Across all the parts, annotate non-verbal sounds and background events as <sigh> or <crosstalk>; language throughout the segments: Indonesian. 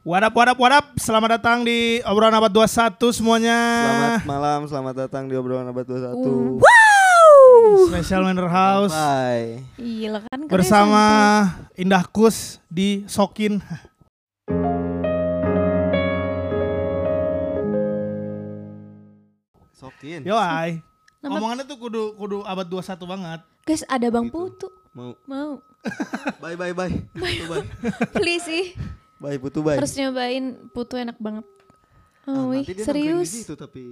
What up, what up, what up? Selamat datang di obrolan abad 21 semuanya. Selamat malam, selamat datang di obrolan abad 21. Special Manor House Bye. Gila kan keren bersama Indah Kus di Sokin. Sokin. Yo ay. Nama- Omongannya tuh kudu kudu abad 21 banget. Guys ada Bang Gitu. Putu Mau Mau <laughs> bye bye bye. <laughs> Putu bye. Please sih Bye putu bye. Harus nyobain Putu enak banget. Ah, Oh wih nanti dia nongkrong di serius situ tapi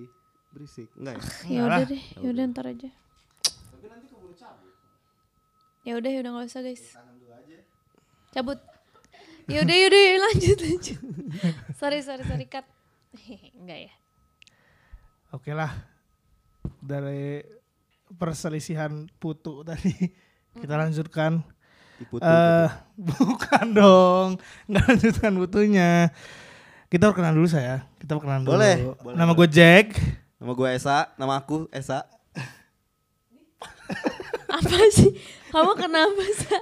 berisik. Enggak ya? Ya Enggak udah deh Ya udah ntar aja. Ya udah ya udah gak usah guys. Cabut. Ya udah ya udah ya, lanjut lanjut. Sorry sorry sorry cut. <laughs> Enggak ya. Oke lah. Dari perselisihan putu tadi kita lanjutkan. Eh <laughs> bukan dong, nggak lanjutkan putunya. Kita perkenalan dulu saya. Kita perkenalan dulu. Boleh, boleh, Nama gue Jack. Nama gue Esa, nama aku Esa. Apa sih Kamu kenapa sih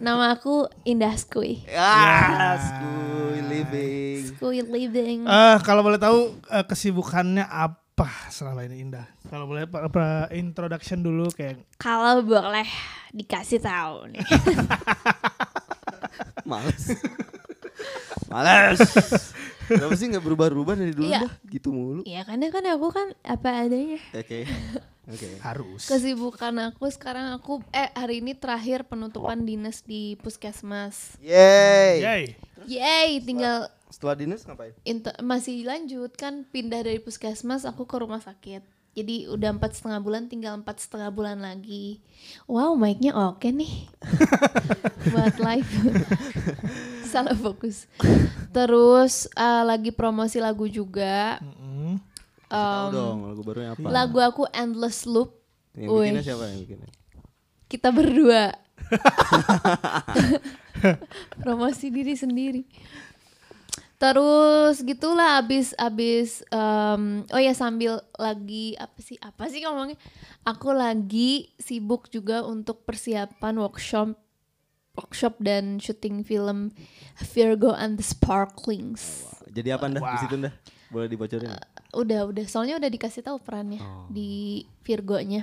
Nama aku Indah Skui Ya, school living. Skui living Eh kalau boleh tahu eh, kesibukannya apa selama ini Indah? Kalau boleh apa, apa introduction dulu kayak Kalau boleh dikasih tahu nih. <laughs> Males. Males. Kenapa sih nggak berubah-ubah dari dulu dah? Gitu mulu. Iya karena kan aku kan apa adanya. Oke. Oke. harus. Kesibukan aku sekarang aku eh hari ini terakhir penutupan dinas di puskesmas. Yeay. Yay. Yeay, tinggal Setelah dinas ngapain? inter- masih lanjut kan pindah dari puskesmas aku ke rumah sakit. Jadi udah empat setengah bulan, tinggal empat setengah bulan lagi. Wow, mic-nya oke nih. <laughs> Buat live. <laughs> Salah fokus. Terus eh, lagi promosi lagu juga. Mm-mm. Tahu Em, dong lagu barunya apa? lagu aku Endless Loop. Yang Wih. bikinnya siapa yang bikinnya? Kita berdua. <laughs> promosi diri sendiri. Terus gitulah abis abis em, oh ya sambil lagi apa sih apa sih ngomongnya aku lagi sibuk juga untuk persiapan workshop workshop dan syuting film Virgo and the Sparklings Jadi apa ndah di Wah. situ ndah? Boleh dibocorin? nggak? udah udah soalnya udah dikasih tahu perannya Oh. di Virgonya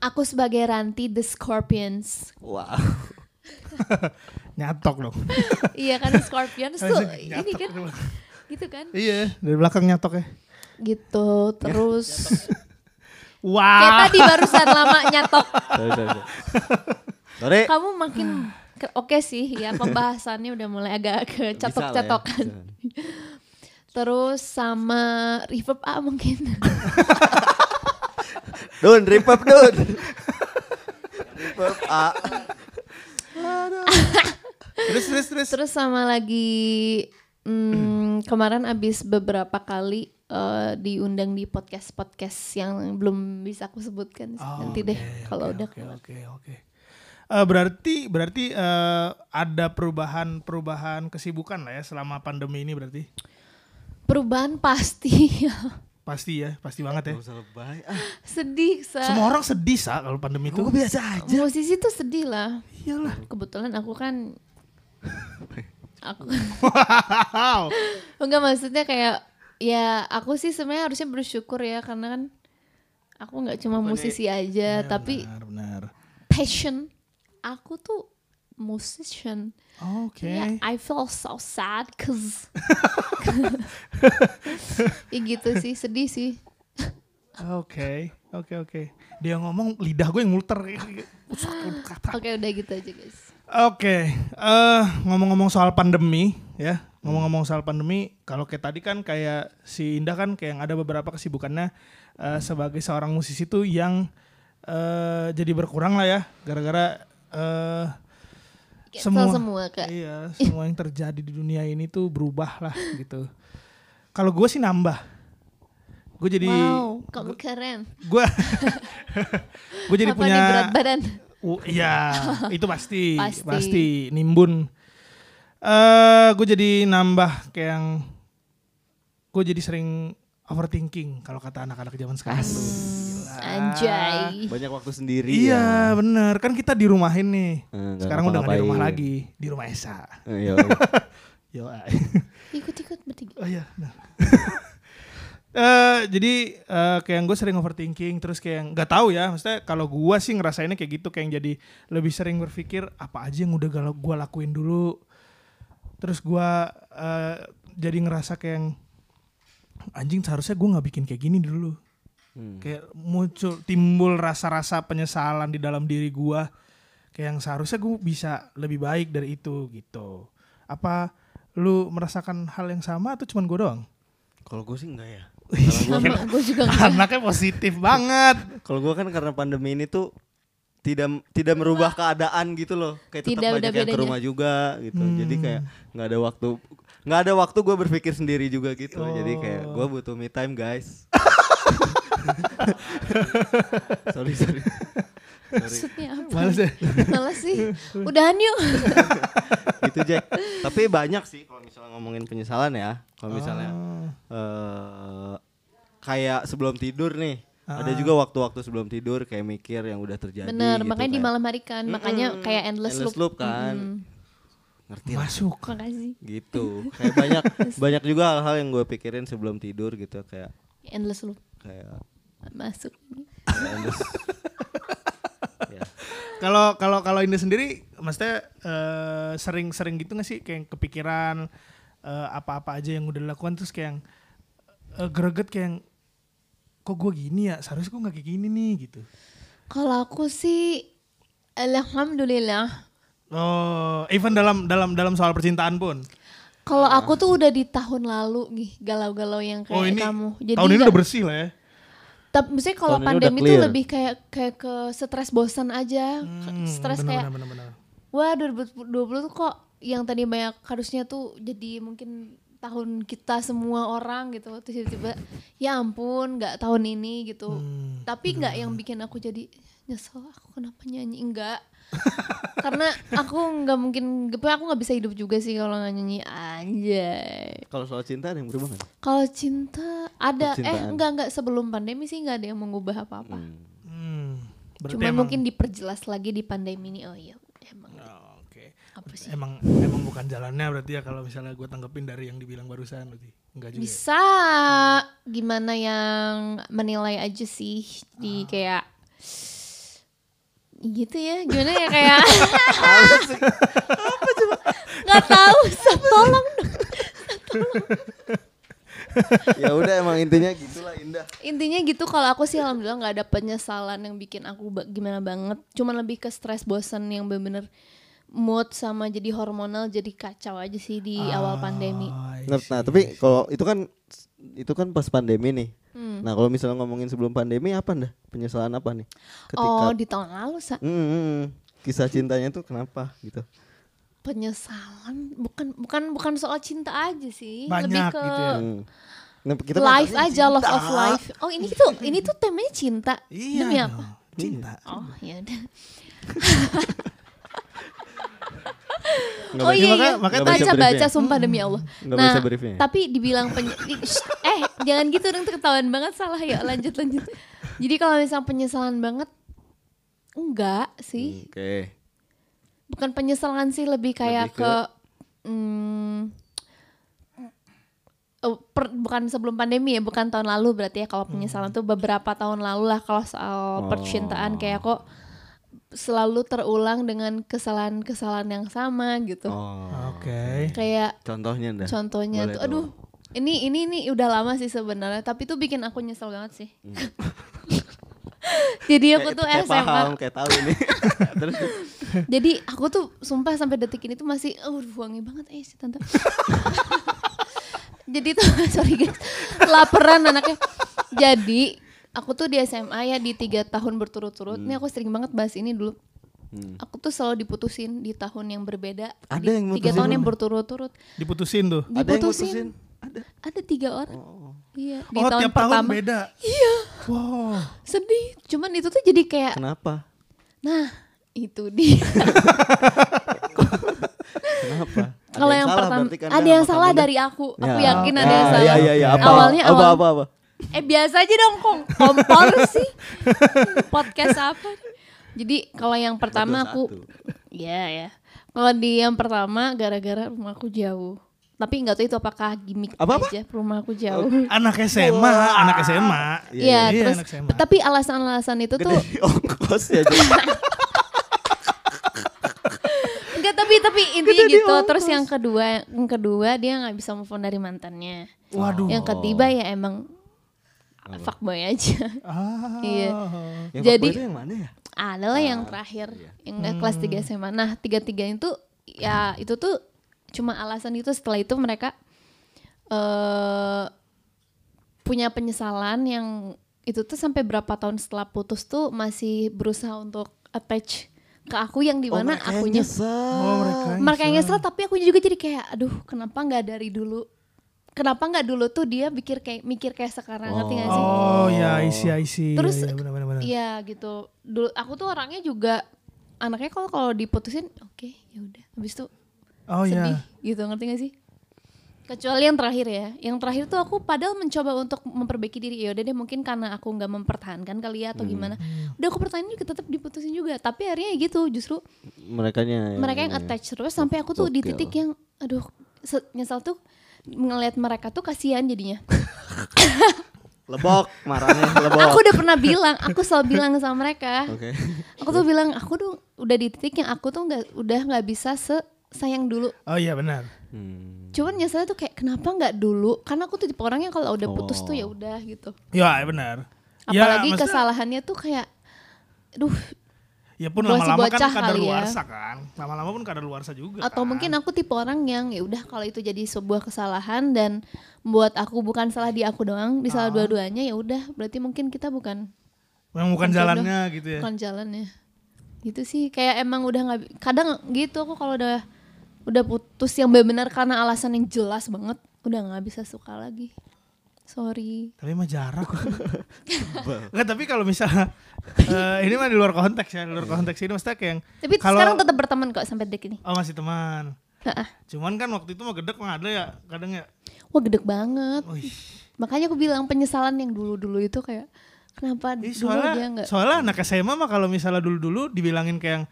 aku sebagai Ranti the Scorpions Wow. <laughs> Nyatok dong. <laughs> iya kan Scorpions tuh ini kan gitu kan Iya, dari belakang nyatok ya. gitu terus <laughs> kayak Wah. tadi barusan lama nyatok sorry, sorry, sorry. Sorry. kamu makin ke- oke sih ya pembahasannya udah mulai agak ke ya, catok-catokan terus sama reverb A mungkin <laughs> Dun, reverb dun. reverb A. Terus terus terus. terus sama lagi hmm, kemarin abis beberapa kali eh, diundang di podcast podcast yang belum bisa aku sebutkan Oh, nanti deh oke, kalau oke, udah Oke oke oke. Eh, berarti berarti eh, ada perubahan perubahan kesibukan lah ya selama pandemi ini berarti. perubahan pasti <laughs> Pasti ya, pasti banget ya. Usah lebay. Ah, sedih sa Semua orang sedih sa kalau pandemi itu. gue biasa aja. musisi tuh sedih lah Iyalah. kebetulan aku kan aku <laughs> Wow. enggak maksudnya kayak ya aku sih sebenarnya harusnya bersyukur ya karena kan aku nggak cuma musisi aja tapi Benar benar. passion aku tuh musician Oke. Ya, I feel so sad cause <laughs> ya gitu sih sedih sih Oke, oke, oke. Dia ngomong lidah gue yang muter. <laughs> Oke udah gitu aja guys Oke, eh ngomong-ngomong soal pandemi ya, ngomong-ngomong soal pandemi, kalau kayak tadi kan kayak si Indah kan kayak yang ada beberapa kesibukannya eh, sebagai seorang musisi tuh yang eh, jadi berkurang lah ya, gara-gara eh Cancel semua, semua kak. iya semua yang terjadi di dunia ini tuh berubah lah gitu. Kalau gue sih nambah, gue jadi wow kamu keren. gue <laughs> gue jadi apa punya nih berat badan? Uh, iya, <laughs> itu pasti, pasti, Pasti. nimbun. Eh, gue jadi nambah kayak yang gue jadi sering overthinking kalau kata anak-anak zaman sekarang. Gila. Anjay. Banyak waktu sendiri Iya ya. bener kan kita di rumahin nih. Eh, nggak Sekarang udah gak di rumah lagi, di rumah Esa. Eh, Iya. <laughs> Yo. Ikut-ikut bertiga. Oh iya. Nah. <laughs> Eh jadi eh, kayak gue sering overthinking terus kayak nggak tahu ya maksudnya kalau gue sih ngerasainnya kayak gitu kayak jadi lebih sering berpikir apa aja yang udah galau gue lakuin dulu. Terus gue eh, jadi ngerasa kayak yang, anjing seharusnya gue nggak bikin kayak gini dulu. Hmm. kayak muncul timbul rasa-rasa penyesalan di dalam diri gua. Kayak yang seharusnya gue bisa lebih baik dari itu gitu. Apa lu merasakan hal yang sama atau cuman gue doang? Kalau gue sih enggak ya. Gue juga nggak. anaknya positif banget Kalau gue kan karena pandemi ini tuh tidak tidak merubah keadaan gitu loh. Kayak tetap Tidak ada banyak yang ke bedanya. rumah juga gitu. Hmm. Jadi kayak nggak ada waktu nggak ada waktu gue berpikir sendiri juga gitu. Jadi kayak Oh. gue butuh me time guys. <laughs> sorry sorry. Maksudnya apa? males ya Males sih. Udahan yuk. <laughs> gitu Jack. Tapi banyak sih kalau misalnya ngomongin penyesalan ya. Kalau misalnya Oh. eh kayak sebelum tidur nih. Ah. Ada juga waktu-waktu sebelum tidur kayak mikir yang udah terjadi. Bener, gitu, makanya di kayak- malam hari kan. Makanya Mm-mm. kayak endless, Endless loop. loop kan. Mm-mm. Ngerti lah. masuk Makasih. Gitu. Kayak banyak <laughs> banyak juga hal-hal yang gue pikirin sebelum tidur gitu kayak Endless loop. kayak Masuk. kayak endless. <laughs> kalau kalau kalau Indah sendiri maksudnya eh, sering-sering gitu gak sih kayak kepikiran eh, apa-apa aja yang udah dilakukan terus kayak yang, eh, greget kayak yang, kok gue gini ya seharusnya gue nggak kayak gini nih gitu Kalau aku sih alhamdulillah. Oh, even dalam dalam dalam soal percintaan pun. Kalau aku tuh udah di tahun lalu nih galau-galau yang kayak oh ini kamu. Jadi tahun ini nggak- udah bersih lah ya. Tapi misalnya kalau pandemi tuh clear. lebih kayak kayak ke stres bosan aja, Hmm, stres kayak bener, bener, bener. wah 2020 tuh kok yang tadi banyak harusnya tuh jadi mungkin tahun kita semua orang gitu. Terus tiba-tiba ya ampun nggak tahun ini gitu. Hmm, tapi nggak yang bikin aku jadi nyesel aku kenapa nyanyi? Enggak karena aku nggak mungkin aku nggak bisa hidup juga sih kalau nggak nyanyi anjay Kalau soal cinta ada yang berubah nggak? kalau cinta ada eh Percintaan. enggak enggak sebelum pandemi sih nggak ada yang mengubah apa-apa Hmm. Hmm, cuman emang- mungkin diperjelas lagi di pandemi ini oh iya emang Oh, apa sih Emang emang bukan jalannya berarti ya kalau misalnya gue tanggepin dari yang dibilang barusan berarti enggak juga. ya? Bisa gimana yang menilai aja sih di kayak gitu ya gimana ya kayak <laughs> apa coba nggak tahu tolong dong. ya udah emang intinya gitulah indah. intinya gitu kalau aku sih alhamdulillah nggak ada penyesalan yang bikin aku ba- gimana banget cuman lebih ke stres bosan yang bener-bener mood sama jadi hormonal jadi kacau aja sih di awal pandemi nah, tapi kalau itu kan itu kan pas pandemi nih. Hmm. Nah kalau misalnya ngomongin sebelum pandemi apa dah penyesalan apa nih? oh di tahun lalu sa hmm. kisah cintanya tuh kenapa gitu? penyesalan bukan bukan bukan soal cinta aja sih Banyak lebih ke gitu ya. Hmm. Nah, kita life bahasnya aja love cinta. of life oh ini tuh ini tuh temanya cinta Iya. demi dong, apa Cinta. oh ya udah oh baca- iya makanya- iya makanya baca baca sumpah demi Allah Nggak nah tapi dibilang penye- <laughs> eh jangan gitu dong tuh ketahuan banget salah ya lanjut lanjut jadi kalau misalnya penyesalan banget enggak sih Oke. bukan penyesalan sih lebih kayak Lebih ke, ke- hmm, oh, per- bukan sebelum pandemi ya bukan tahun lalu berarti ya kalau penyesalan tuh beberapa tahun lalu lah kalau soal Oh. percintaan kayak kok selalu terulang dengan kesalahan-kesalahan yang sama gitu Oh. Oke. kayak Contohnya dah. contohnya Boleh tuh aduh ini ini ini udah lama sih sebenarnya tapi tuh bikin aku nyesel banget sih <laughs> jadi aku Kayak- tuh kayak SMA paham, kayak tahu ini. <laughs> Terus Jadi aku tuh sumpah sampai detik ini tuh masih oh wangi banget eh si tante. <laughs> Jadi tuh sorry guys, laparan anaknya. Jadi aku tuh di SMA ya di tiga tahun berturut-turut. Ini aku sering banget bahas ini dulu. Hmm. Aku tuh selalu diputusin di tahun yang berbeda. Ada di yang tiga tahun lu? yang berturut-turut. Diputusin tuh. ada yang Diputusin. Ada. Ada tiga orang. Oh. Iya. Di oh, tahun tiap tahun pertama. beda. Iya. Wow. Sedih. Cuman itu tuh jadi kayak, Kenapa? nah itu dia. Kenapa? <laughs> Ada Kalau yang, pertama berarti kan ada dah yang salah kamu dari aku. Aku Ya. yakin ada Ya, yang salah. Iya iya iya apa? Awalnya apa awal apa apa? Eh biasa aja dong kok kompor <laughs> sih. Podcast apa? Jadi kalau yang pertama aku 21. ya ya. Kalau di yang pertama gara-gara rumahku jauh. Tapi nggak tahu itu apakah gimmick Apa-apa? aja rumahku jauh. Anak SMA, anak SMA. Iya, Iya, terus anak SMA. tapi alasan-alasan itu tuh Gede <laughs> ongkos ya. Enggak <laughs> tapi tapi intinya gitu. Terus yang kedua, yang kedua dia nggak bisa move on dari mantannya. Waduh. Yang ketiga ya emang fuckboy aja. Ah. Iya. Yang Jadi- yang mana ya? adalah yang terakhir yang nggak kelas 3 SMA. Nah, tiga-tiga itu ya itu tuh cuma alasan itu setelah itu mereka eh punya penyesalan yang itu tuh sampai berapa tahun setelah putus tuh masih berusaha untuk attach ke aku yang di mana yang akunya nyesel. Oh, mereka. mereka yang nyesel tapi aku juga jadi kayak aduh kenapa nggak dari dulu kenapa nggak dulu tuh dia mikir kayak mikir kayak sekarang ngerti gak sih Oh ya, isi isi. Terus, ya, benar benar benar. Iya gitu. Dulu aku tuh orangnya juga anaknya kalau kalau diputusin oke ya udah. Habis itu Oh sedih ya. gitu ngerti gak sih? Kecuali yang terakhir ya. Yang terakhir tuh aku padahal mencoba untuk memperbaiki diri. Ya udah deh mungkin karena aku nggak mempertahankan kali ya atau gimana. Udah aku pertahanin juga tetap diputusin juga. Tapi akhirnya ya gitu justru Merekanya. mereka yang attach terus sampai aku tuh di titik yang aduh nyesal tuh ngelihat mereka tuh kasihan jadinya. <laughs> Lebok, marahnya lebok. Aku udah pernah bilang, aku selalu bilang sama mereka. Oke. aku tuh bilang aku tuh udah di titik yang aku tuh nggak udah nggak bisa se sayang dulu Oh iya benar. Hmm. cuman nyeselnya tuh kayak kenapa nggak dulu karena aku tuh tipe orang yang kalau udah putus tuh ya udah gitu Ya benar. Ya, apalagi maksudnya- kesalahannya tuh kayak duh Ya pun Masih lama-lama kan bocah kadar kali ya. luarsa kan. Lama-lama pun kadar luarsa juga. atau kan. mungkin aku tipe orang yang ya udah kalau itu jadi sebuah kesalahan dan buat aku bukan salah di aku doang di salah Ah. dua-duanya ya udah berarti mungkin kita bukan Memang bukan jalannya gitu ya. bukan jalannya gitu sih kayak emang udah nggak kadang gitu aku kalau udah udah putus yang benar karena alasan yang jelas banget udah nggak bisa suka lagi sorry Tapi mah jarang. Enggak, tapi kalau misalnya eh, ini mah di luar konteks ya, di luar konteks ini maksudnya kayak yang tapi Kalau- sekarang tetap berteman kok sampai detik ini oh masih teman. Heeh. Cuman kan waktu itu mah gedek mah ada ya, kadang ya. wah gede banget Wih. makanya aku bilang penyesalan yang dulu dulu itu kayak kenapa Ih, dulu dia soalnya nggak soalnya anak SMA mah kalau misalnya dulu-dulu dibilangin kayak yang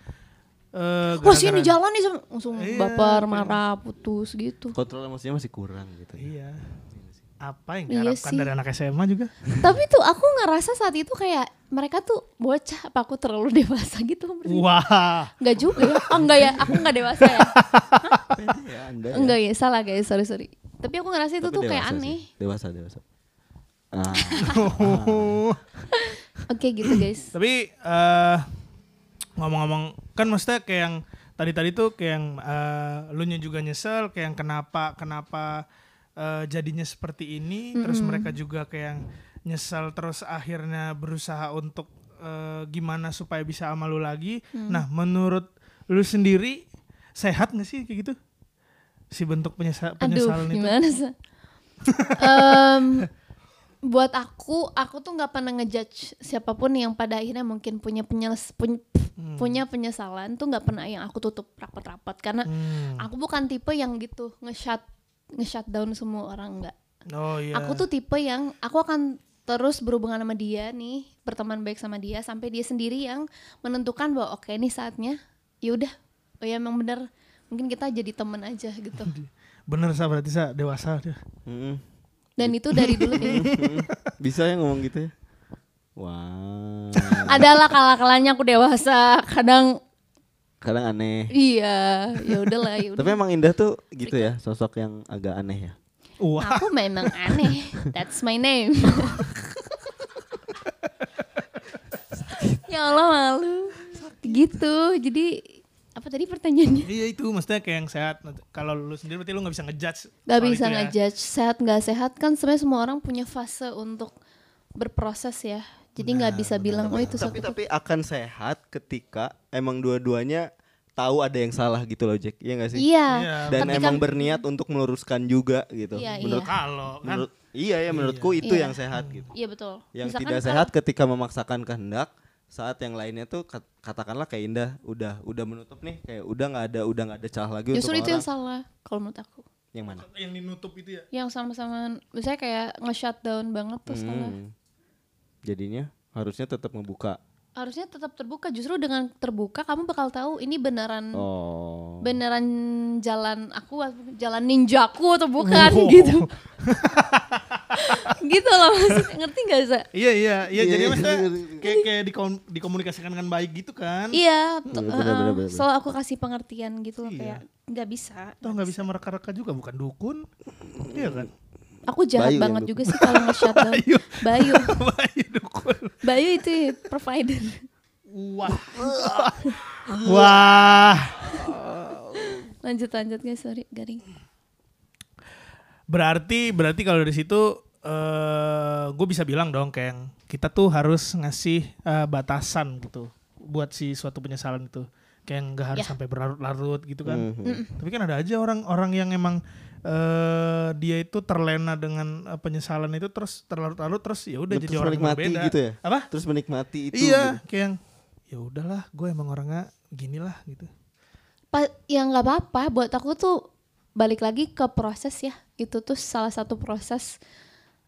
eh wah sini jalan nih sama- langsung Iya, baper marah putus gitu Kontrol emosinya masih kurang gitu. Iya. Apa yang Iya diharapkan sih. dari anak SMA juga? tapi tuh aku ngerasa saat itu kayak mereka tuh bocah apa aku terlalu <laughs> dewasa gitu berarti Wah. Enggak juga ya oh enggak ya aku enggak dewasa ya <laughs> ya Anda. ya. Enggak ya, salah guys, sorry sorry. Tapi aku ngerasa itu Tapi tuh kayak dewasa aneh. sih. Dewasa, dewasa. <laughs> Ah, Oke gitu guys. Tapi eh ngomong-ngomong kan maksudnya kayak yang tadi-tadi tuh kayak yang eh, lu nya juga nyesel kayak yang kenapa kenapa eh, jadinya seperti ini terus mereka juga kayak yang nyesel terus akhirnya berusaha untuk eh, gimana supaya bisa sama lu lagi. Nah, menurut lu sendiri sehat gak sih kayak gitu? Si bentuk penyesa- Aduh, penyesalan itu. gimana sih? <laughs> Em, buat aku, aku tuh nggak pernah ngejudge siapa pun yang pada akhirnya mungkin punya penyes, pun- punya penyesalan tuh nggak pernah yang aku tutup rapat-rapat karena Hmm. aku bukan tipe yang gitu nge-shut nge-shut down semua orang nggak. Oh iya. Aku tuh tipe yang aku akan terus berhubungan sama dia nih, berteman baik sama dia sampai dia sendiri yang menentukan bahwa oke nih saatnya. Ya udah, oh ya emang bener mungkin kita jadi temen aja gitu. bener sa berarti sa dewasa dia. mm-mm. Dan itu dari dulu deh. <laughs> Bisa ya ngomong gitu ya? Wah. Adalah kalah-kalahnya aku dewasa, kadang Kadang aneh. iya, ya udahlah, ya Tapi emang Indah tuh gitu ya, sosok yang agak aneh ya. Wah. Aku memang aneh. That's my name. ya Allah malu. Gitu. Jadi apa tadi pertanyaannya? Iya itu maksudnya kayak yang sehat. Kalau lu sendiri berarti lu nggak bisa ngejudge. Gak bisa ya. ngejudge sehat nggak sehat kan sebenarnya semua orang punya fase untuk berproses ya. Jadi nggak bisa bilang oh itu Tapi satu. tapi akan sehat ketika emang dua-duanya tahu ada yang salah gitu loh Jack. Iya gak sih? Iya. Iya, Dan ketika- emang berniat untuk meluruskan juga gitu. Iya, menurut Kalau kan menurut iya ya menurutku itu Iya. yang sehat gitu. Iya betul. Yang Misalkan tidak kalau- sehat ketika memaksakan kehendak saat yang lainnya tuh kat- katakanlah kayak Indah udah udah menutup nih kayak udah nggak ada udah nggak ada celah lagi Justru untuk itu yang orang. salah kalau menurut aku. Yang mana? Yang dinutup itu ya. Yang sama-sama misalnya kayak nge-shutdown banget tuh salah. Hmm. Jadinya harusnya tetap ngebuka. Harusnya tetap terbuka. Justru dengan terbuka kamu bakal tahu ini beneran Oh. beneran jalan aku jalan ninjaku atau bukan gitu. <laughs> gitu loh maksudnya. Ngerti gak sih? Iya iya iya jadi iya, maksudnya iya, iya. kayak kayak dikom- dikomunikasikan dengan baik gitu kan. Iya, Bener, uh, bener, bener. selalu aku kasih pengertian gitu loh Iya. kayak nggak bisa. Toh nggak bisa mereka-reka juga bukan dukun. Iya kan? Aku jahat Bayu banget juga sih kalau nge-shutdown. <laughs> Bayu. Bayu. <laughs> Bayu dukun. Bayu itu provider. Wah. <laughs> Wah. Lanjut lanjut guys, sorry garing. Berarti berarti kalau dari situ eh gue bisa bilang dong kayak kita tuh harus ngasih eh, batasan gitu buat si suatu penyesalan itu. Kayak nggak harus Ya. sampai berlarut-larut gitu kan. Mhm. Tapi kan ada aja orang-orang yang emang eh dia itu terlena dengan eh, penyesalan itu terus terlarut-larut terus ya udah jadi orang menikmati berbeda. gitu ya? Apa? Terus menikmati itu. iya, gitu. kayak yang, ya udahlah, gue emang orangnya gini lah gitu. Pa yang nggak apa-apa buat aku tuh balik lagi ke proses ya. Itu tuh salah satu proses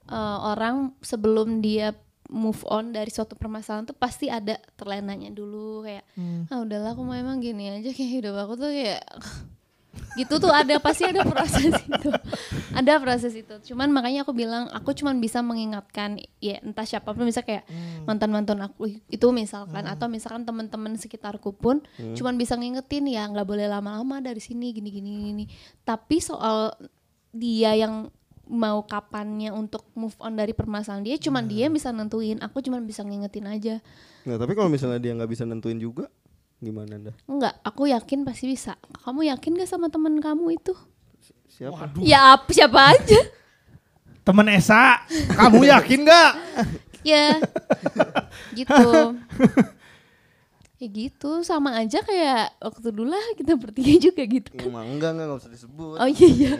eh, orang sebelum dia move on dari suatu permasalahan tuh pasti ada terlenanya dulu kayak ah udahlah aku mau emang gini aja kayak hidup aku tuh kayak <laughs> gitu tuh ada pasti ada proses <laughs> itu. Ada proses itu. Cuman makanya aku bilang aku cuman bisa mengingatkan ya entah siapa pun bisa kayak mantan mantan aku itu misalkan atau misalkan teman-teman sekitarku pun cuman bisa ngingetin ya nggak boleh lama-lama dari sini gini gini gini tapi soal dia yang mau kapannya untuk move on dari permasalahan dia cuman dia yang bisa nentuin. Aku cuman bisa ngingetin aja. Nah, tapi kalau misalnya dia nggak bisa nentuin juga, gimana dah? enggak aku yakin pasti bisa kamu yakin gak sama teman kamu itu Siapa? ya ap- siapa aja <laughs> Temen Esa, kamu yakin nggak? <laughs> ya gitu ya gitu sama aja kayak waktu dulu lah kita bertiga juga gitu kan Emang enggak, enggak, enggak usah disebut. oh iya iya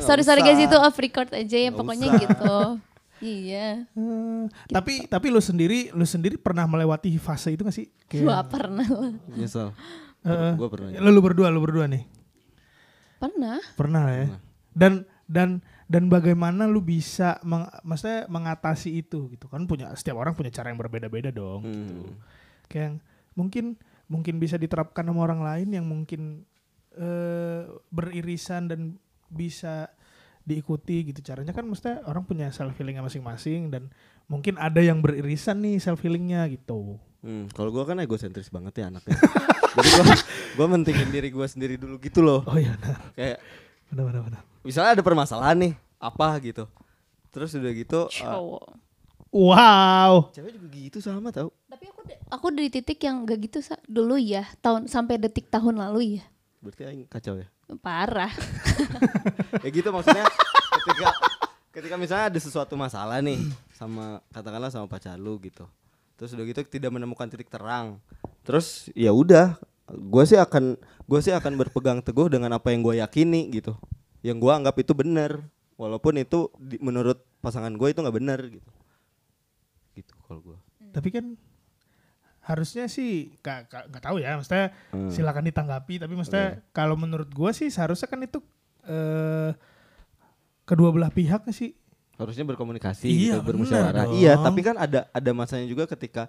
sorry sorry guys itu off record aja ya pokoknya usah. gitu iya Hmm, tapi tapi lu sendiri lu sendiri pernah melewati fase itu gak sih? gua pernah lah Nyesel. Eh, Gua pernah. lu, lu berdua, lu berdua nih. pernah Pernah ya. Dan dan dan bagaimana lu bisa meng, maksudnya mengatasi itu gitu kan punya setiap orang punya cara yang berbeda-beda dong. gitu. Hmm. Kayak yang mungkin mungkin bisa diterapkan sama orang lain yang mungkin eh beririsan dan bisa diikuti gitu caranya kan mesti orang punya self healingnya masing-masing dan mungkin ada yang beririsan nih self healingnya gitu. Hmm, kalau gua kan egosentris banget ya anaknya. <laughs> Jadi gua gua mentingin diri gua sendiri dulu gitu loh. Oh iya benar. Kayak Benar benar benar. misalnya ada permasalahan nih, apa gitu. Terus udah gitu uh, cowok Wow. cewek juga gitu sama tau tapi aku aku dari titik yang gak gitu sa dulu ya tahun sampai detik tahun lalu ya Berarti aing kacau ya. Parah. <laughs> Ya gitu maksudnya ketika ketika misalnya ada sesuatu masalah nih sama katakanlah sama pacar lu gitu. Terus udah gitu tidak menemukan titik terang. Terus ya udah gue sih akan gue sih akan berpegang teguh dengan apa yang gue yakini gitu. Yang gue anggap itu benar. Walaupun itu di- menurut pasangan gue itu nggak benar gitu. Gitu kalau gue Tapi kan harusnya sih gak, gak, gak tahu ya, maksudnya Hmm. silakan ditanggapi. Tapi maksudnya kalau menurut gua sih seharusnya kan itu eh, kedua belah pihak nggak sih. harusnya berkomunikasi Iya, gitu, bermusyawarah iya tapi kan ada ada masanya juga ketika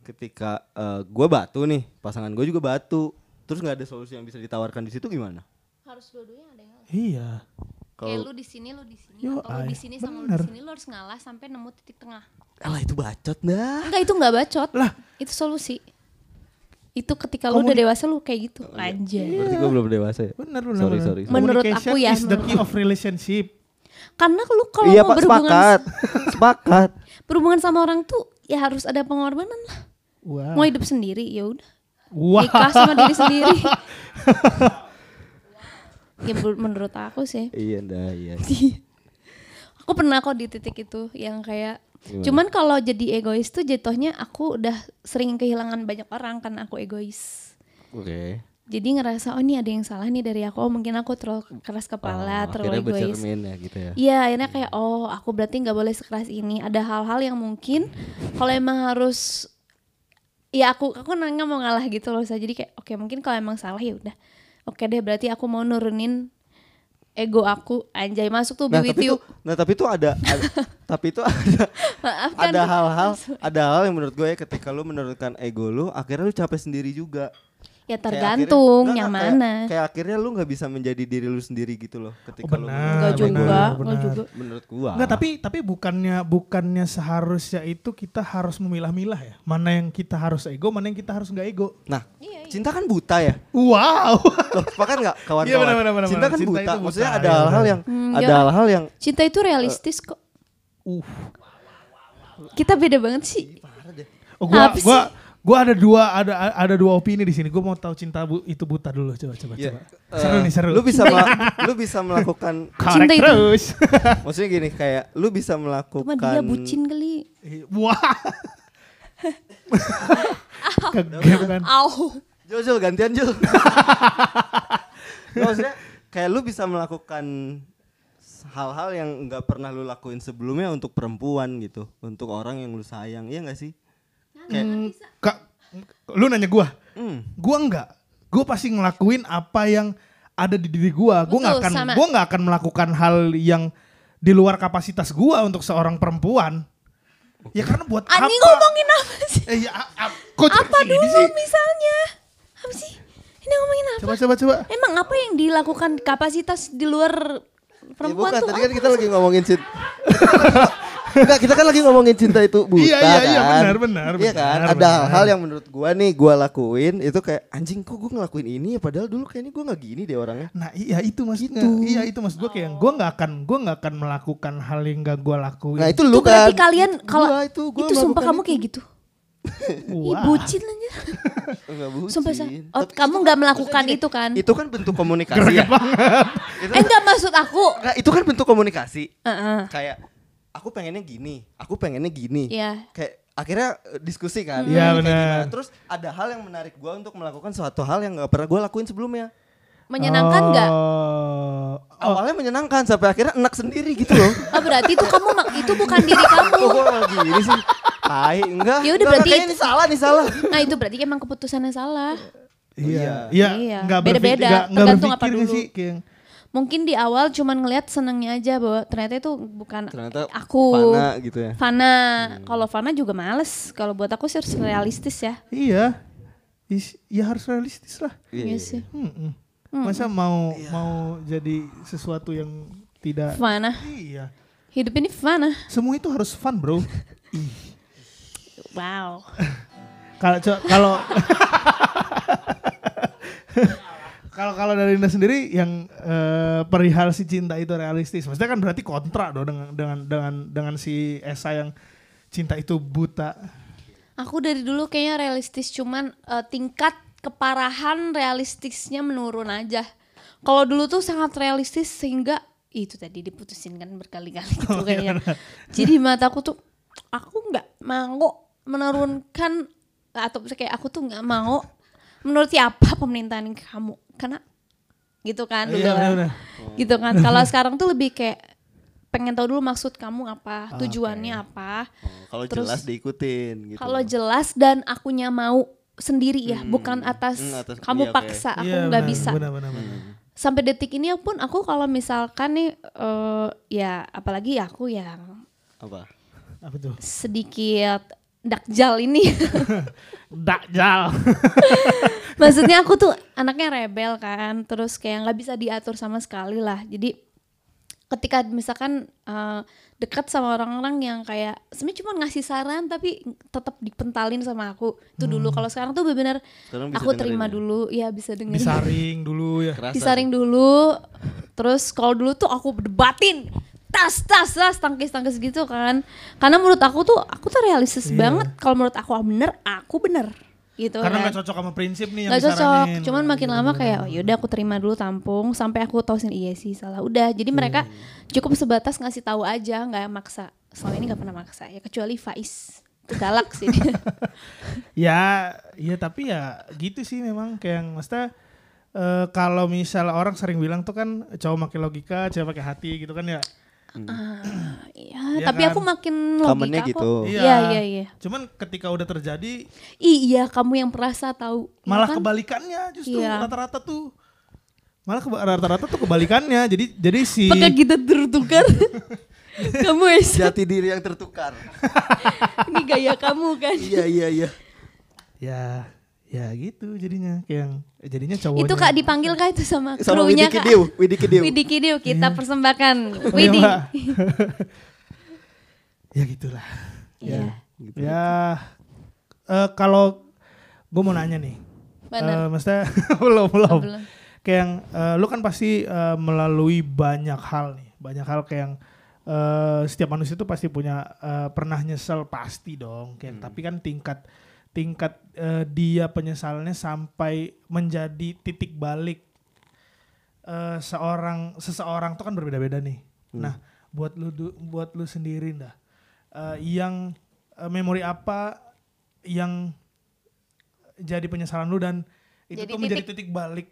ketika gue batu nih pasangan gue juga batu terus nggak ada solusi yang bisa ditawarkan di situ gimana harus dua-duanya ada yang ngalah. Iya. kayak kalau lu di sini lu di sini. Yo, atau lu di sini sama lu di sini lu harus ngalah sampai nemu titik tengah. Alah itu bacot dah. Enggak itu enggak bacot. Lah. itu solusi. Itu ketika lu udah dewasa lu kayak gitu. Aja berarti gue belum dewasa ya? Benar benar. Sorry, sorry, sorry. Menurut aku ya, is the key of relationship. karena lu kalau iya mau pak berhubungan sepakat. <laughs> sepakat. Berhubungan sama orang tuh ya harus ada pengorbanan lah. Wah. mau hidup sendiri ya udah. Wah. nikah sama diri sendiri <laughs> ya menurut aku sih. Iya dah iya. <laughs> Aku pernah kok di titik itu yang kayak Gimana? cuman kalau jadi egois tuh jatuhnya aku udah sering kehilangan banyak orang karena aku egois. Oke. Jadi ngerasa oh ini ada yang salah nih dari aku. Oh mungkin aku terlalu keras kepala Oh, terlalu egois bercermin ya gitu ya? Iya akhirnya kayak oh aku berarti nggak boleh sekeras ini. Ada hal-hal yang mungkin kalau emang harus ya aku aku nanya mau ngalah gitu loh jadi kayak oke mungkin kalau emang salah ya udah oke deh berarti aku mau nurunin ego aku. Anjay masuk tuh Nah with tapi itu, nah tapi itu ada, ada <laughs> tapi itu ada maafkan. ada hal-hal ada hal yang menurut gue ya ketika lu menurunkan ego lu akhirnya lu capek sendiri juga. Ya Kayak tergantung akhirnya- yang enggak, enggak, mana Kayak, kayak akhirnya lu nggak bisa menjadi diri lu sendiri gitu loh ketika lu benar, Enggak menurunkan juga, lu. enggak benar. juga. Menurut gua. Enggak, tapi tapi bukannya bukannya seharusnya itu kita harus memilah-milah ya. Mana yang kita harus ego, mana yang kita harus nggak ego. Nah, Iya, iya. cinta kan buta ya. Wow. Loh, sepakat nggak kawan-kawan? Iya, benar, benar, benar, cinta kan Cinta buta. buta, Maksudnya iya, ada hal-hal benar. yang Hmm, ada ya. hal-hal yang cinta itu realistis kok uh. kita beda banget sih Oh, gua Apa sih? Gua gua ada dua ada ada dua opini di sini. Gua mau tahu cinta bu, itu buta dulu. Coba coba Ya, coba. Seru eh, nih, seru. Lu bisa <laughs> lu bisa melakukan Cinta itu- terus. <laughs> maksudnya gini kayak lu bisa cuma melakukan dia bucin kali Wah. <laughs> Kegeran. Au. Jul, Jul, gantian Jul. Nggak, maksudnya kayak lu bisa melakukan hal-hal yang nggak pernah lu lakuin sebelumnya untuk perempuan gitu, untuk orang yang lu sayang, iya nggak sih? Kayak, Kak, lu nanya gua. hmm, Gua enggak. Gua pasti ngelakuin apa yang ada di diri gua. Gua nggak akan gua nggak akan melakukan hal yang di luar kapasitas gua untuk seorang perempuan. Ya karena buat Ani apa? ngomongin apa sih? Eh, ya, a- a- kok jadi Apa dulu sih? misalnya? Apa sih? Ini ngomongin apa? Coba coba coba. Emang apa yang dilakukan kapasitas di luar ya perempuan bukan, tuh? tadi kan kita lagi ngomongin cinta. <laughs> Enggak, kita kan lagi ngomongin cinta itu buta Iya, iya, iya, kan? benar, benar, Iya kan? benar, Ada benar. hal-hal yang menurut gua nih gua lakuin itu kayak anjing kok gua ngelakuin ini ya padahal dulu kayaknya gua nggak gini deh orangnya. Nah iya itu maksudnya. Gitu. Iya itu maksud gue kayak gue nggak akan gue nggak akan melakukan hal yang gak gue lakuin. Nah, itu Itu lu berarti kan. kalian kalau Gua itu, itu, gua sumpah melakukan kamu itu. kayak gitu. <laughs> Ih Wah. bucin aja. <laughs> Enggak bucin. Sumpah Oh, Tapi kamu itu nggak kan- melakukan itu kan? Itu kan bentuk komunikasi ya. Itu Eh enggak maksud aku. Enggak, itu kan bentuk komunikasi. Heeh. Kayak aku pengennya gini, aku pengennya gini. Iya. Kayak akhirnya eh, diskusi kan. Iya, Kayak benar. Terus ada hal yang menarik gua untuk melakukan suatu hal yang nggak pernah gua lakuin sebelumnya. Menyenangkan nggak? Oh. Awalnya menyenangkan sampai akhirnya enak sendiri gitu loh. <laughs> Oh berarti itu kamu mak- itu bukan diri <laughs> kamu. Malah gini sih? Tai, enggak. Ya udah, Enggak, berarti ini salah nih salah. Nah itu berarti emang keputusannya salah. Iya. Iya. Iya. Iya. Nggak Beda-beda, berpikir, nggak- nggak tergantung apa berpikir nggak dulu. sih kayak Mungkin di awal cuman ngelihat senengnya aja bahwa ternyata itu bukan Ternyata aku. Fana gitu ya. Fana. Kalau Fana juga males. Kalau buat aku sih harus realistis ya. iya. Is- ya harus realistis lah. Iya sih. Mm-mm. Masa mau mau jadi sesuatu yang tidak Fana. Iya. Hidup ini Fana. Semua itu harus fun, Bro. <laughs> Ih. Wow. <laughs> Kalau kalau <laughs> kalau kalau dari Indah sendiri yang eh, perihal si cinta itu realistis, maksudnya kan berarti kontra dong dengan dengan dengan dengan si Esa yang cinta itu buta. Aku dari dulu kayaknya realistis cuman eh, tingkat keparahan realistisnya menurun aja. Kalau dulu tuh sangat realistis sehingga itu tadi diputusin kan berkali-kali <laughs> gitu kayaknya. Jadi mataku tuh aku nggak mau menurunkan atau kayak aku tuh nggak mau menuruti apa pemerintahan kamu karena gitu kan dulu Iya, kan. benar-benar. gitu kan kalau sekarang tuh lebih kayak pengen tahu dulu maksud kamu apa tujuannya apa Oh, kalau Terus- jelas diikutin gitu. kalau jelas dan akunya mau sendiri ya, bukan atas, Hmm, atas- kamu iya, paksa, aku Iya, nggak benar, bisa. Benar, benar, benar. Sampai detik ini pun aku kalau misalkan nih, eh, ya apalagi aku yang apa? Apa tuh? sedikit dakjal ini, <laughs> Dakjal. <laughs> maksudnya aku tuh anaknya rebel kan, terus kayak nggak bisa diatur sama sekali lah. Jadi ketika misalkan eh, dekat sama orang-orang yang kayak sebenarnya cuma ngasih saran tapi tetap dipentalin sama aku. Itu dulu. Kalau sekarang tuh benar-benar aku terima ya? dulu. Ya bisa dengerin. Disaring dulu ya. Kerasa disaring dulu. Terus kalau dulu tuh aku debatin. Tas tas tas tangkis tangkis gitu kan. Karena menurut aku tuh aku tuh realistis Iya. banget. Kalau menurut aku bener aku bener gitu Karena kan. nggak cocok sama prinsip nih yang nggak cocok cuman makin Iya, lama kayak oh yaudah aku terima dulu tampung sampai aku tahu sih iya sih salah. Udah jadi mereka cukup sebatas ngasih tahu aja nggak maksa. Selama ini nggak pernah maksa ya kecuali Faiz. Itu galak sih dia. <laughs> Ya, ya tapi ya gitu sih memang kayak yang maksudnya eh, kalau misal orang sering bilang tuh kan cowok pakai logika, cewek pakai hati gitu kan ya. Iya, Iya tapi kan? aku makin logika gitu. kok. Iya, iya, iya. Cuman ketika udah terjadi Iya, kamu yang perasa tahu. Ya malah kan? kebalikannya justru Iya. rata-rata tuh Malah rata-rata tuh kebalikannya. Jadi jadi si Apakah kita tertukar? <laughs> kamu Esa, Jati diri yang tertukar. <laughs> ini gaya kamu kan? iya iya iya. ya ya gitu jadinya kayak yang eh, jadinya cowoknya. Itu kak dipanggil kak itu sama <laughs> Sama krunya kak. Widi Kidiu. Widi Kidiu kita persembahkan. Oh, <laughs> iya, Widi. <laughs> Ya gitulah. Iya. Gitu. Ya eh, kalau gue mau nanya nih. Benar. Eh, maksudnya belum belum. Oh, belum. Kayak yang eh, lu kan pasti eh, melalui banyak hal nih, banyak hal kayak yang eh, setiap manusia itu pasti punya eh, pernah nyesel pasti dong. Kayak tapi kan tingkat tingkat eh, dia penyesalannya sampai menjadi titik balik eh, seorang seseorang tuh kan berbeda-beda nih. Nah, buat lu du- buat lu sendiri dah. eh, yang eh, memori apa yang jadi penyesalan lu dan itu Jadi tuh menjadi titik balik.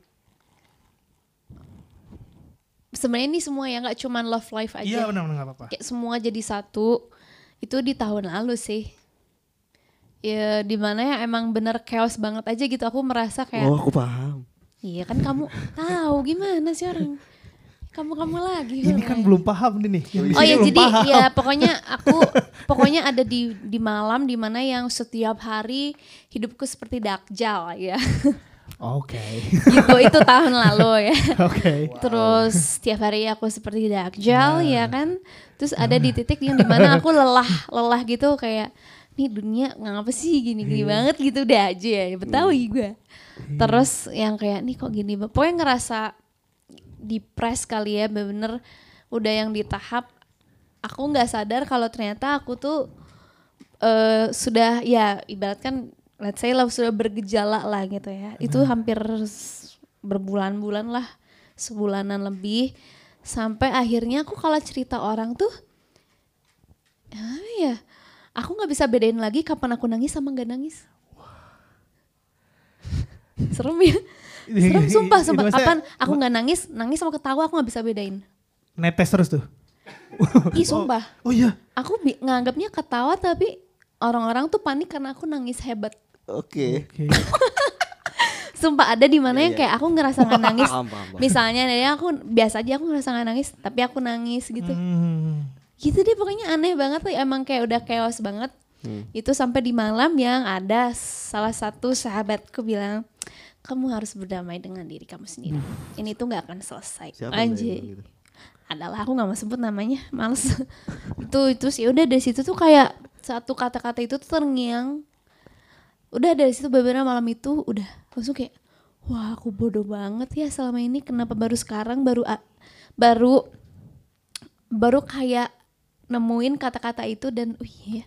Sebenarnya ini semua ya nggak cuman love life aja. Iya benar benar nggak apa-apa. Kayak semua jadi satu. Itu di tahun lalu sih. Ya di mana ya emang bener chaos banget aja gitu. Aku merasa kayak Oh, aku paham. Iya kan kamu tahu gimana sih orang kamu kamu lagi. Ini kan orang. belum paham nih nih. Yang di Oh ya jadi paham. ya pokoknya aku pokoknya ada di di malam di mana yang setiap hari hidupku seperti dakjal ya. Oke. gitu itu tahun lalu ya. Oke. Terus setiap hari aku seperti dakjal ya kan. Terus ada di titik yang di mana aku lelah lelah gitu kayak nih dunia ngapa sih? Gini gini banget gitu. Udah aja ya Betawi gue. Terus yang kayak nih kok gini? Pokoknya ngerasa depres kali ya bener-bener udah yang di tahap aku nggak sadar kalau ternyata aku tuh eh sudah ya ibaratkan let's say lah sudah bergejala lah gitu ya. Itu hampir berbulan-bulan lah sebulanan lebih. Sampai akhirnya aku kalau cerita orang tuh ya aku nggak bisa bedain lagi kapan aku nangis sama nggak nangis. Serem ya. Serem sumpah sumpah. kapan aku nggak nangis nangis sama ketawa aku nggak bisa bedain. Netes terus tuh. ih sumpah. Oh iya. aku bi- nganggapnya ketawa tapi orang-orang tuh panik karena aku nangis hebat. Oke. <laughs> Sumpah ada di mana Iya, yang iya. kayak aku ngerasa nggak nangis. misalnya dari aku biasa aja aku ngerasa nggak nangis tapi aku nangis gitu. Hmm. Gitu deh pokoknya aneh banget tuh emang kayak udah chaos banget. Hmm. itu sampai di malam yang ada salah satu sahabatku bilang kamu harus berdamai dengan diri kamu sendiri. Ini tuh nggak akan selesai. Siapa anjir gitu? adalah aku nggak mau sebut namanya males. <laughs> Itu terus ya udah dari situ tuh kayak satu kata-kata itu tuh terngiang. Udah dari situ beberapa malam itu udah langsung kayak wah aku bodoh banget ya selama ini. Kenapa baru sekarang baru baru baru kayak nemuin kata-kata itu dan oh iya.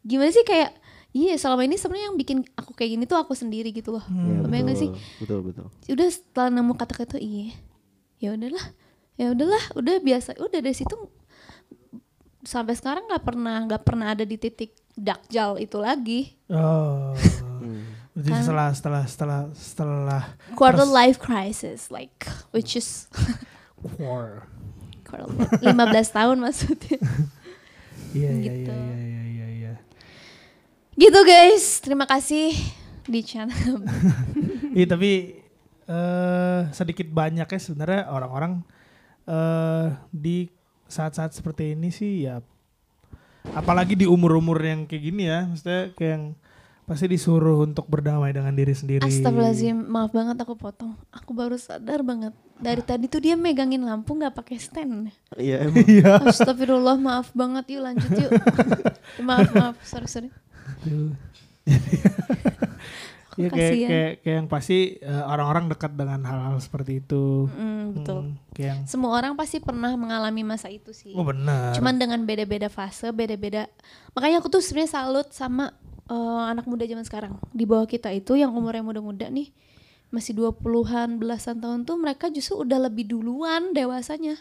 Gimana sih kayak iya selama ini sebenarnya yang bikin aku kayak gini tuh aku sendiri gitu loh. Iya, Kebayang nggak sih? Betul, betul. udah setelah nemu kata-kata iya ya udahlah ya udahlah udah biasa udah dari situ sampai sekarang nggak pernah nggak pernah ada di titik dakjal itu lagi. Oh. Hmm. Jadi Kan- setelah setelah setelah setelah quarter life crisis like which is quarter. <laughs> Life- 15 tahun maksudnya <laughs> Iya iya Gitu. iya iya iya iya. iya. gitu guys terima kasih di channel <laughs> Iya tapi eh sedikit banyak ya sebenarnya orang-orang eh di saat-saat seperti ini sih ya apalagi di umur-umur yang kayak gini ya maksudnya kayak yang pasti disuruh untuk berdamai dengan diri sendiri. Astagfirullahaladzim. Maaf banget aku potong. Aku baru sadar banget. Dari tadi tuh dia megangin lampu nggak pakai stand. Iya <laughs> emang. Iya. Astagfirullah maaf banget. Yuk lanjut yuk. <laughs> Maaf maaf. Sorry sorry. <laughs> Iya kayak, kayak kayak yang pasti eh, orang-orang dekat dengan hal-hal seperti itu. Mm, betul. Hmm, kayak yang semua orang pasti pernah mengalami masa itu sih. Oh benar. cuman dengan beda-beda fase beda-beda. Makanya aku tuh sebenarnya salut sama eh, anak muda zaman sekarang di bawah kita itu yang umurnya muda-muda nih masih 20-an belasan tahun tuh mereka justru udah lebih duluan dewasanya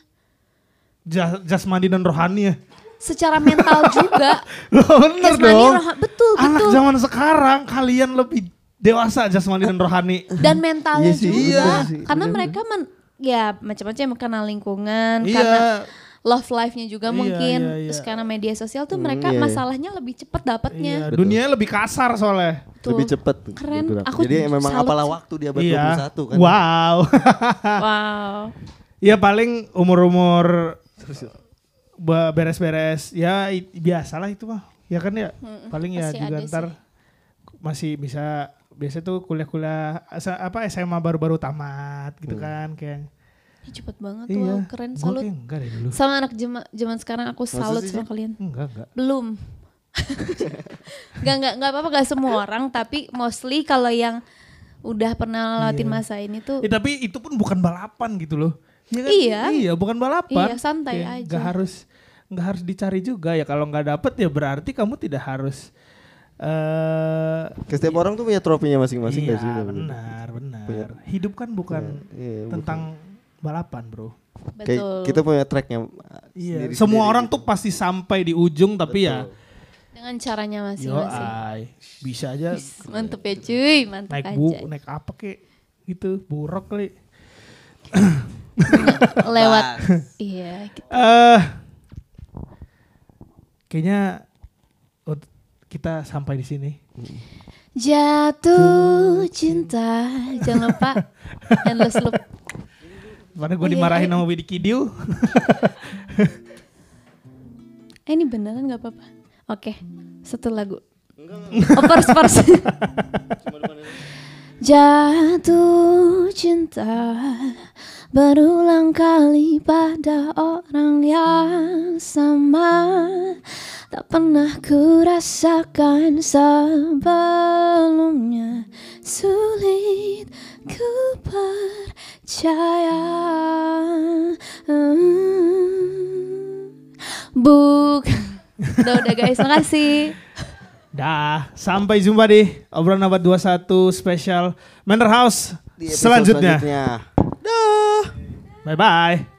Ja- jasmani dan rohani ya. secara mental <laughs> juga Loh, bener Jasmani, dong. roha- betul Anak betul zaman sekarang kalian lebih dewasa jasmani dan rohani. dan mentalnya Iya sih, juga sih, karena bener, mereka men, ya macam-macam karena lingkungan Iya. karena love life-nya juga Iya, mungkin iya, iya. terus karena media sosial tuh Hmm, mereka iya, iya. masalahnya lebih cepet dapatnya Iya, dunia lebih kasar soalnya. Tuh. Lebih cepet. Keren. bergerak. Aku Jadi memang salut apalah sih. waktu di abad Iya. 21 kan. Wow. <laughs> <laughs> wow Ya paling umur-umur beres-beres ya biasalah itu mah. Ya kan ya. paling ya juga ntar masih bisa biasa tuh kuliah-kuliah apa SMA baru-baru tamat gitu kan kayak. Ya, cepet banget Iya. wow keren Gua salut kayak enggak deh dulu. sama anak jema- zaman sekarang aku salut sih, sama kalian Enggak, enggak. belum <laughs> Gak nggak nggak apa-apa gak semua orang tapi mostly kalau yang udah pernah lewatin Iya. masa ini tuh Ya, tapi itu pun bukan balapan gitu loh. Iya kan? Iya. Iya, bukan balapan. Iya, santai Kayak aja. Nggak harus nggak harus dicari juga ya. Kalau nggak dapet ya berarti kamu tidak harus eh Setiap orang tuh punya trofinya masing-masing iya, nggak sih? benar, benar. Punya- Hidup kan bukan Iya, bukan. tentang balapan, Bro. Kayak betul kita punya tracknya. uh, Iya, semua orang gitu. tuh pasti sampai di ujung tapi ya dengan caranya masing-masing ay, bisa aja mantep ya cuy mantep naik aja bu, naik apa kek gitu, buruk kali. <laughs> lewat iya gitu. Eh kayaknya kita sampai di sini. jatuh cinta jangan lupa endless loop Karena gue Iya, dimarahin iya. sama Widi Kidiu. <laughs> eh ini beneran nggak apa-apa? Oke satu lagu. Oh first first. <laughs> Jatuh cinta berulang kali pada orang yang sama Tak pernah ku rasakan sebelumnya Sulit ku percaya Hmm. Bukan Udah udah guys makasih Dah, sampai jumpa di obrolan abad 21 spesial Manor House Di selanjutnya. selanjutnya. Bye bye.